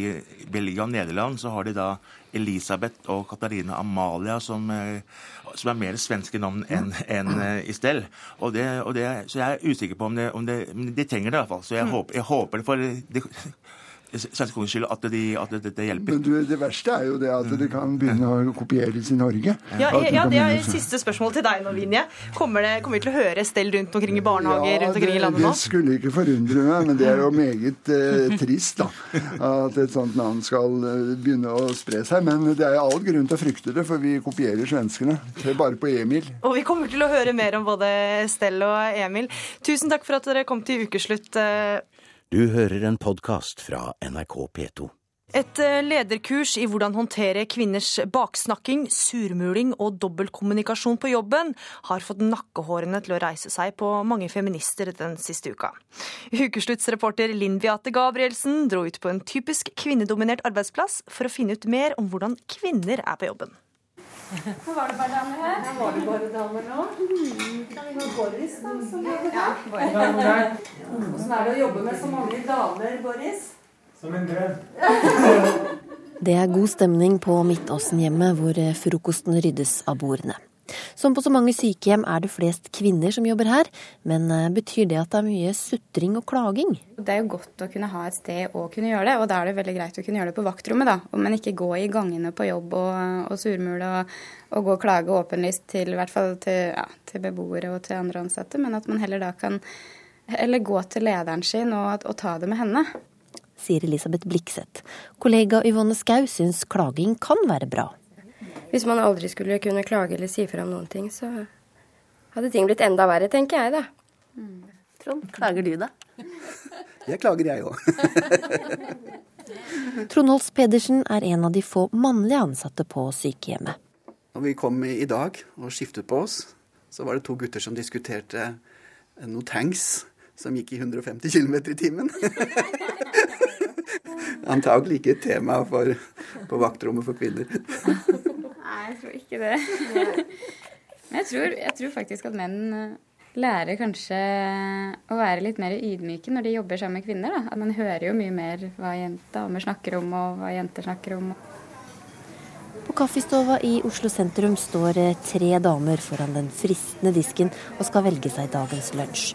Belgia og Nederland så har de da Elisabeth og Katarina Amalia som, eh, som er mer svenske navn enn enn, eh, Estelle. Og det, og det, så jeg er usikker på om det, om det De trenger det i hvert fall. Så jeg, Mm. håper, jeg håper det for det, svenske kongens skyld at, de, at det, det hjelper. Men du, det verste er jo det at det kan begynne å kopieres i Norge. Ja, det ja, det er begynne Siste spørsmål til deg nå, Vinje. Kommer, det, kommer vi til å høre Stell rundt omkring i barnehager rundt omkring i landet nå? det skulle ikke forundre meg, men det er jo meget eh, trist da, at et sånt navn skal eh, begynne å spre seg. Men det er all grunn til å frykte det, for vi kopierer svenskene. Se bare på Emil. Og vi kommer til å høre mer om både Stell og Emil. Tusen takk for at dere kom til ukeslutt. Du hører en podkast fra NRK P2. Et eh, lederkurs i hvordan håndtere kvinners baksnakking, surmuling og dobbeltkommunikasjon på jobben har fått nakkehårene til å reise seg på mange feminister den siste uka. Ukesluttsreporter Linn Beate Gabrielsen dro ut på en typisk kvinnedominert arbeidsplass for å finne ut mer om hvordan kvinner er på jobben. Nå var det bare damer her. Nå var det bare damer nå. Kan vi ha Boris, da? Som jobber her? Ja, Hvordan er det å jobbe med så mange damer, Boris? Som en drøm. Det er god stemning på Midtåsen-hjemmet, hvor frokosten ryddes av bordene. Som på så mange sykehjem er det flest kvinner som jobber her, men eh, betyr det at det er mye sutring og klaging? Det er jo godt å kunne ha et sted å kunne gjøre det, og da er det veldig greit å kunne gjøre det på vaktrommet, da. Men ikke gå i gangene på jobb og, og surmule og, og gå og klage åpenlyst til, til, ja, til beboere og til andre ansatte, men at man heller da kan eller gå til lederen sin og, og ta det med henne. Sier Elisabeth Blikseth. Kollega Yvonne Skau syns klaging kan være bra. Hvis man aldri skulle kunne klage eller si fra om noen ting, så hadde ting blitt enda verre, tenker jeg da. Trond, klager du da? Jeg klager, jeg òg. Trond Holst Pedersen er en av de få mannlige ansatte på sykehjemmet. Når vi kom i dag og skiftet på oss, så var det to gutter som diskuterte noen tanks som gikk i 150 km i timen. Antagelig ikke et tema for, på vaktrommet for kvinner. Nei, jeg tror ikke det. Men jeg tror, jeg tror faktisk at menn eh, lærer kanskje å være litt mer ydmyke når de jobber sammen med kvinner. Da. At man hører jo mye mer hva damer snakker om, og hva jenter snakker om. På kaffestova i Oslo sentrum står eh, tre damer foran den fristende disken og skal velge seg dagens lunsj.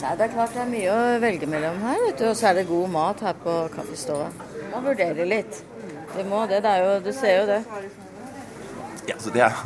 Nei, Det er klart det er mye å velge mellom her, vet du. Og så er det god mat her på kaffestova. Man vurderer litt. Det må det. det er jo, du ser jo det. Ja, det er,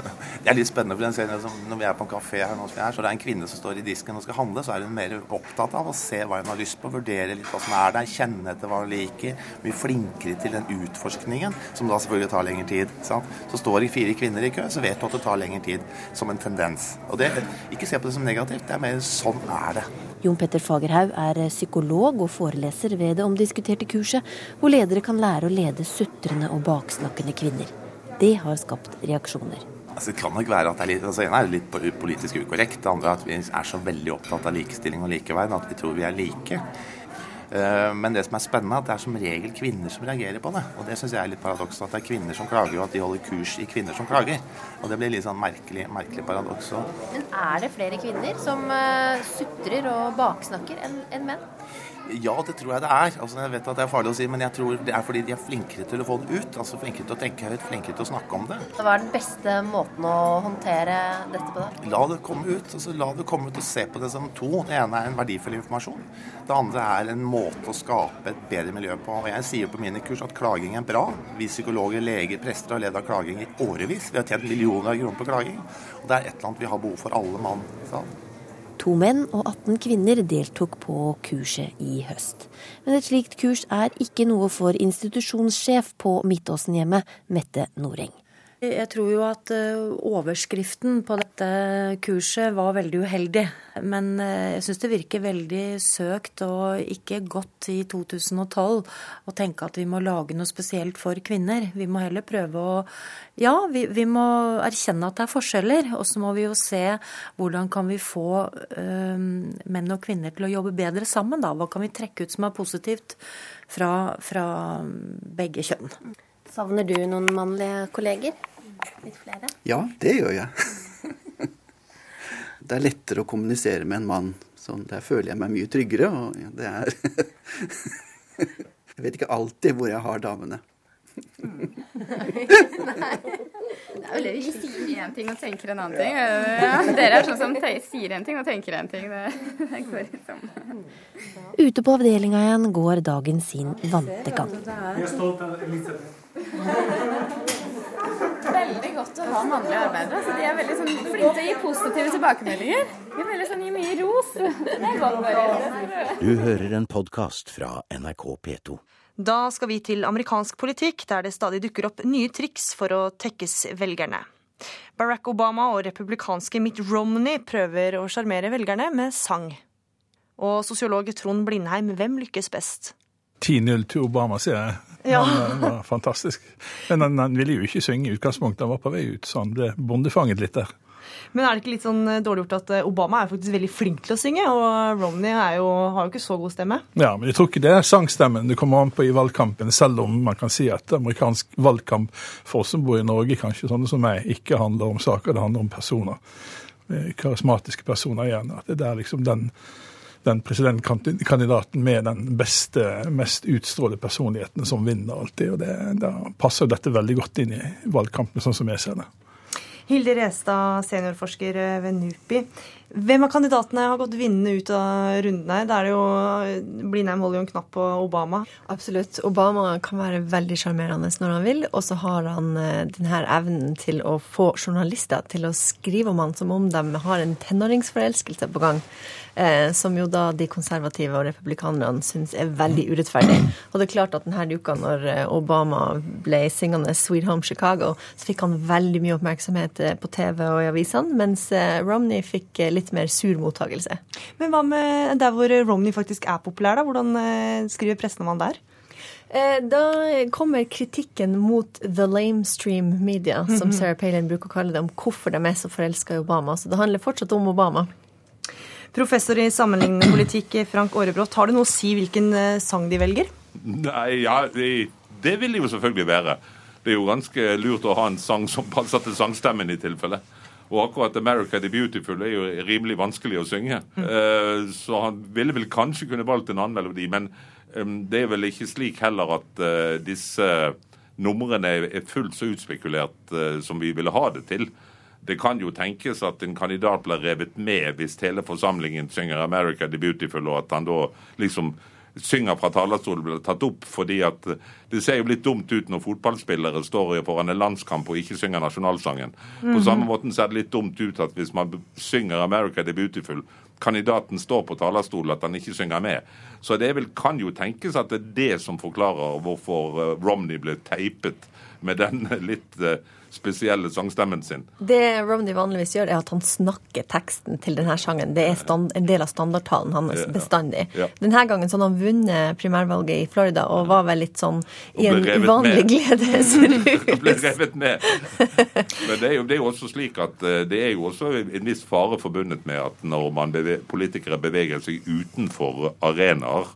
det er litt spennende. for serien, som Når vi er på en kafé her, nå er, så er det en kvinne som står i disken og skal handle, så er hun mer opptatt av å se hva hun har lyst på, vurdere litt hva som er der, kjenne etter hva hun liker. Mye flinkere til den utforskningen, som da selvfølgelig tar lengre tid. Sant? Så står det fire kvinner i kø, så vet du at det tar lengre tid, som en tendens. Og det, Ikke se på det som negativt, det er mer sånn er det. Jon Petter Fagerhaug er psykolog og foreleser ved det omdiskuterte kurset, hvor ledere kan lære å lede sutrende og baksnakkende kvinner. Det har skapt reaksjoner. Altså, det kan nok være at det er litt, altså, ene er litt politisk ukorrekt. Det andre er at vi er så veldig opptatt av likestilling og likeverd at vi tror vi er like. Eh, men det som er spennende, at det er som regel kvinner som reagerer på det. Og det syns jeg er litt paradoks. At det er kvinner som klager, og at de holder kurs i kvinner som klager. Og det blir litt sånn merkelig, merkelig paradoks òg. Men er det flere kvinner som uh, sutrer og baksnakker enn en menn? Ja, det tror jeg det er. Altså, jeg vet at det er farlig å si, men jeg tror det er fordi de er flinkere til å få det ut. altså Flinkere til å tenke høyt, flinkere til å snakke om det. Hva er den beste måten å håndtere dette på? da? La det komme ut. altså La det komme ut og se på det som to. Det ene er en verdifull informasjon. Det andre er en måte å skape et bedre miljø på. Og Jeg sier på mine kurs at klaging er bra. Vi psykologer, leger, prester har ledd av klaging i årevis. Vi har tjent millioner av kroner på klaging. Og det er et eller annet vi har behov for alle mann. To menn og 18 kvinner deltok på kurset i høst. Men et slikt kurs er ikke noe for institusjonssjef på Midtåsenhjemmet, Mette Noreng. Jeg tror jo at eh, overskriften på dette kurset var veldig uheldig. Men eh, jeg syns det virker veldig søkt og ikke godt i 2012 å tenke at vi må lage noe spesielt for kvinner. Vi må heller prøve å Ja, vi, vi må erkjenne at det er forskjeller. Og så må vi jo se hvordan kan vi få øh, menn og kvinner til å jobbe bedre sammen, da. Hva kan vi trekke ut som er positivt fra, fra begge kjønn. Savner du noen mannlige kolleger? Litt flere? Ja, det gjør jeg. det er lettere å kommunisere med en mann. Sånn, der føler jeg meg mye tryggere. Og det er Jeg vet ikke alltid hvor jeg har damene. Nei. Det er Vi sier én ting og tenker en annen ting. Ja, dere er sånn som sier en ting og tenker en ting. Det, det går liksom. Ute på avdelinga igjen går dagen sin vante gang. Jeg er stolt av Elisabeth. Veldig godt å ha mannlige arbeidere. Så de er veldig sånn, flinke til å gi positive tilbakemeldinger. De er veldig sånn, gir mye ros. Det er godt bare. Du hører en podkast fra NRK P2. Da skal vi til amerikansk politikk, der det stadig dukker opp nye triks for å tekkes velgerne. Barack Obama og republikanske Mitt Romney prøver å sjarmere velgerne med sang. Og sosiolog Trond Blindheim, hvem lykkes best? 10-0 til Obama, sier jeg. Ja. Han var fantastisk. Men han, han, ville jo ikke synge i utgangspunktet, han var på vei ut, så han ble bondefanget litt der. Men er det ikke litt sånn dårlig gjort at Obama er faktisk veldig flink til å synge, og Romney jo, har jo ikke så god stemme? Ja, men jeg tror ikke det er sangstemmen det kommer an på i valgkampen, selv om man kan si at amerikansk valgkamp for oss som bor i Norge, kanskje sånne som meg, ikke handler om saker, det handler om personer. Karismatiske personer igjen. At det er liksom den den presidentkandidaten med den beste, mest utstrålede personligheten som vinner alltid. og det, Da passer dette veldig godt inn i valgkampen, sånn som jeg ser det. Hilde Restad, seniorforsker ved NUPI. Hvem av kandidatene har gått vinnende ut av rundene? Da er det jo Blindheim holder jo en knapp på Obama. Absolutt. Obama kan være veldig sjarmerende når han vil, og så har han denne evnen til å få journalister til å skrive om han som om de har en tenåringsforelskelse på gang. Eh, som jo da de konservative og republikanerne syns er veldig urettferdig. Og det er klart at denne uka når Obama ble syngende 'Sweet Home Chicago', så fikk han veldig mye oppmerksomhet på TV og i avisene, mens Romney fikk litt mer sur mottagelse. Men hva med der hvor Romney faktisk er populær, da? Hvordan skriver pressen om han der? Da kommer kritikken mot the lamestream media, som Sarah Palin bruker å kalle det, om hvorfor de er så forelska i Obama. Så det handler fortsatt om Obama. Professor i sammenlignende politikk, Frank Aarebrot, har det noe å si hvilken sang de velger? Nei, ja, det, det vil det jo selvfølgelig være. Det er jo ganske lurt å ha en sang som passer til sangstemmen i tilfelle. Og akkurat 'America the Beautiful' er jo rimelig vanskelig å synge. Mm. Så han ville vel kanskje kunne valgt en annen melodi, men det er vel ikke slik heller at disse numrene er fullt så utspekulert som vi ville ha det til. Det kan jo tenkes at en kandidat blir revet med hvis hele forsamlingen synger 'America the Beautiful', og at han da liksom synger fra talerstolen, blir tatt opp fordi at det ser jo litt dumt ut når fotballspillere står foran en landskamp og ikke synger nasjonalsangen. På Mhm. samme måten ser det litt dumt ut at hvis man synger 'America the Beautiful', kandidaten står på talerstolen, at han ikke synger med. Så det vel, kan jo tenkes at det er det som forklarer hvorfor eh, Romney ble teipet med den litt eh, spesielle sangstemmen sin. Det Romney vanligvis gjør, er at han snakker teksten til denne sangen. Det er stand, en del av standardtalen hans bestandig. Ja. Denne gangen så hadde han vunnet primærvalget i Florida og var vel litt sånn i en uvanlig gledesrus. ble revet med. Men det er, jo, det er jo også slik at eh, det er jo også en viss fare forbundet med at når man beve, politikere beveger seg utenfor arenaer,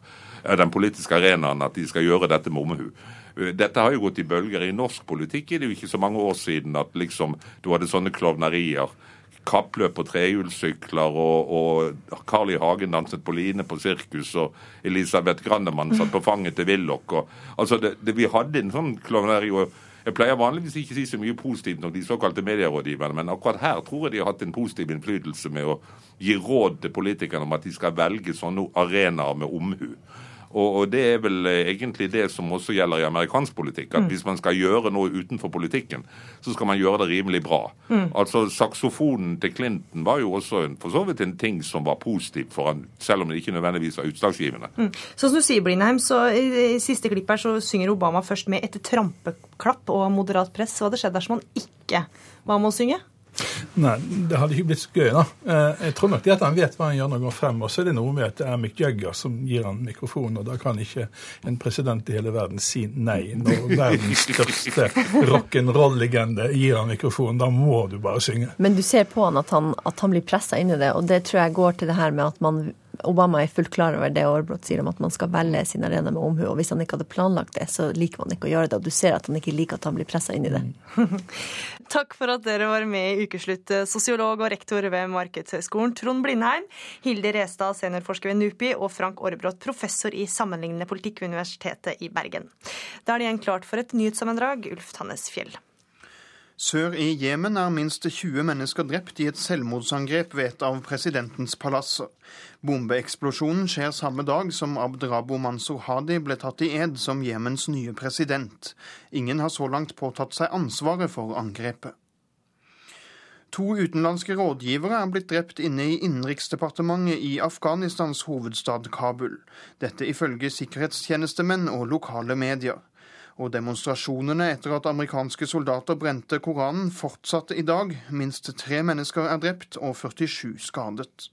eh, den politiske arenaen, at de skal gjøre dette med omhu. Eh, Dette har jo gått i bølger. I norsk politikk er det jo ikke så mange år siden at liksom du hadde sånne klovnerier. Kappløp på trehjulssykler, og, og Carl I. Hagen danset på line på sirkus, og Elisabeth Grandemann satt på fanget til Willoch. Altså vi hadde en sånn klovneri. og jeg pleier vanligvis ikke å si så mye positivt om de såkalte medierådgiverne, men akkurat her tror jeg de har hatt en positiv innflytelse med å gi råd til politikerne om at de skal velge sånne arenaer med omhu. Og, og det er vel eh, egentlig det som også gjelder i amerikansk politikk. At Mm. hvis man skal gjøre noe utenfor politikken, så skal man gjøre det rimelig bra. Mm. Altså Saksofonen til Clinton var jo også en, for så vidt en ting som var positiv for han, selv om det ikke nødvendigvis var utslagsgivende. Mm. Sånn som du sier, Blindheim, så i i siste klipp her så synger Obama først med et trampeklapp og moderat press. Hva hadde skjedd dersom han ikke var med å synge? Nei, det hadde ikke blitt så gøy, da. Eh, Jeg tror nok det at han vet hva han gjør når han går frem. Og så er det noe med at det er Mick Jagger som gir han mikrofonen, og da kan ikke en president i hele verden si nei når verdens største rock'n'roll-legende gir han mikrofonen. Da må du bare synge. Men du ser på han at han, at han blir pressa inn i det, og det tror jeg går til det her med at man Obama er fullt klar over det Aarbrot sier om at man skal velge sin arena med omhu. Og hvis han ikke hadde planlagt det, så liker man ikke å gjøre det. Og du ser at han ikke liker at han blir pressa inn i det. Takk for at dere var med i Ukeslutt, sosiolog og rektor ved Markedshøgskolen Trond Blindheim, Hilde Restad, seniorforsker ved NUPI, og Frank Aarbrot, professor i sammenlignende politikk ved Universitetet i Bergen. Da er det igjen klart for et nyhetssammendrag, Ulf Tannes Fjell. Sør i Jemen er minst 20 mennesker drept i et selvmordsangrep ved et av presidentens palasser. Bombeeksplosjonen skjer samme dag som Abdrabo Mansour Hadi ble tatt i ed som Jemens nye president. Ingen har så langt påtatt seg ansvaret for angrepet. To utenlandske rådgivere er blitt drept inne i Innenriksdepartementet i Afghanistans hovedstad Kabul. Dette ifølge sikkerhetstjenestemenn og lokale medier. Og demonstrasjonene etter at amerikanske soldater brente Koranen fortsatte i dag. Minst tre mennesker er drept og 47 skadet.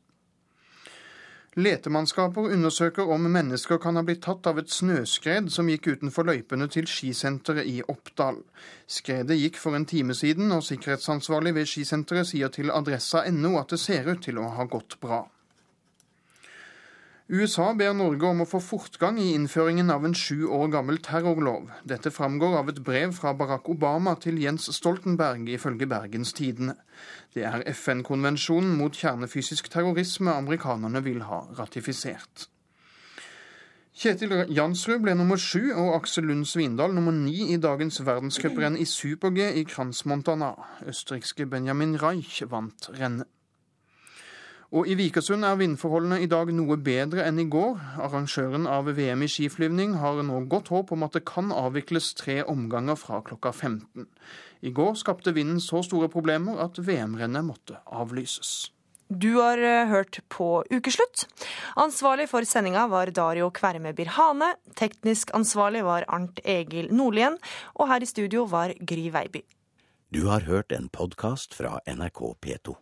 Letemannskaper undersøker om mennesker kan ha blitt tatt av et snøskred som gikk utenfor løypene til skisenteret i Oppdal. Skredet gikk for en time siden, og sikkerhetsansvarlig ved skisenteret sier til adressa.no at det ser ut til å ha gått bra. USA ber Norge om å få fortgang i innføringen av en sju år gammel terrorlov. Dette framgår av et brev fra Barack Obama til Jens Stoltenberg, ifølge Bergens Tidende. Det er FN-konvensjonen mot kjernefysisk terrorisme amerikanerne vil ha ratifisert. Kjetil Jansrud ble nummer sju og Aksel Lund Svindal nummer ni i dagens verdenscuprenn i super-G i Crans-Montana. Østerrikske Benjamin Reich vant rennet. Og i Vikersund er vindforholdene i dag noe bedre enn i går. Arrangøren av VM i skiflyvning har nå godt håp om at det kan avvikles tre omganger fra klokka 15. I går skapte vinden så store problemer at VM-rennet måtte avlyses. Du har eh, hørt på Ukeslutt. Ansvarlig for sendinga var Dario Kverme Birhane. Teknisk ansvarlig var Arnt Egil Nordlien. Og her i studio var Gry Veiby. Du har hørt en podkast fra NRK P2.